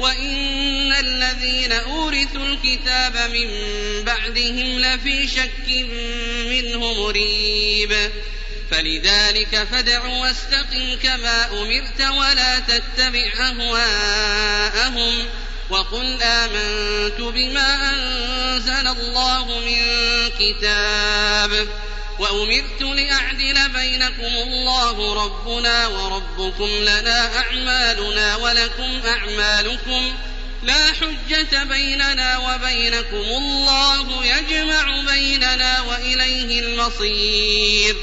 وإن الذين أورثوا الكتاب من بعدهم لفي شك منه مريب فلذلك فادع واستقم كما أمرت ولا تتبع أهواءهم وقل آمنت بما أنزل الله من كتاب وأمرت لأعدل بينكم الله ربنا وربكم لنا أعمالنا ولكم أعمالكم لا حجة بيننا وبينكم الله يجمع بيننا وإليه المصير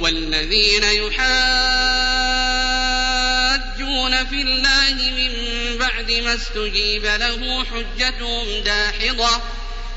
والذين يحاجون في الله من بعد ما استجيب له حجتهم داحضة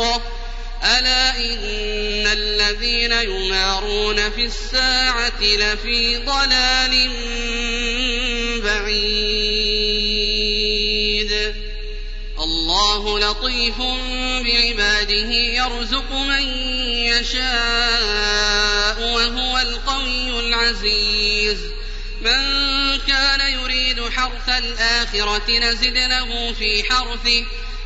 الحق ألا إن الذين يمارون في الساعة لفي ضلال بعيد. الله لطيف بعباده يرزق من يشاء وهو القوي العزيز. من كان يريد حرث الآخرة نزد له في حرثه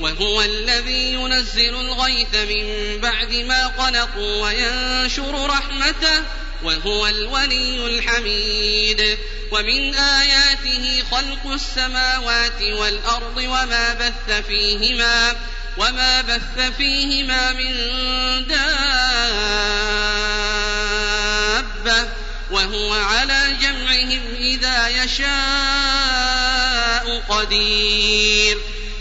وهو الذي ينزل الغيث من بعد ما قنطوا وينشر رحمته وهو الولي الحميد. ومن آياته خلق السماوات والأرض وما بث فيهما وما بث فيهما من دابة وهو على جمعهم إذا يشاء قدير.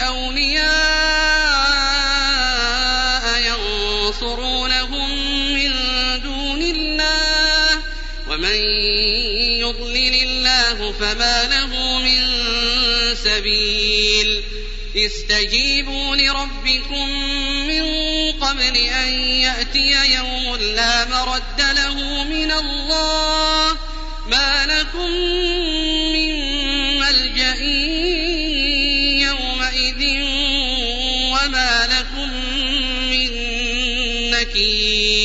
أولياء ينصرونهم من دون الله ومن يضلل الله فما له من سبيل استجيبوا لربكم من قبل أن يأتي يوم لا مرد له من الله ما لكم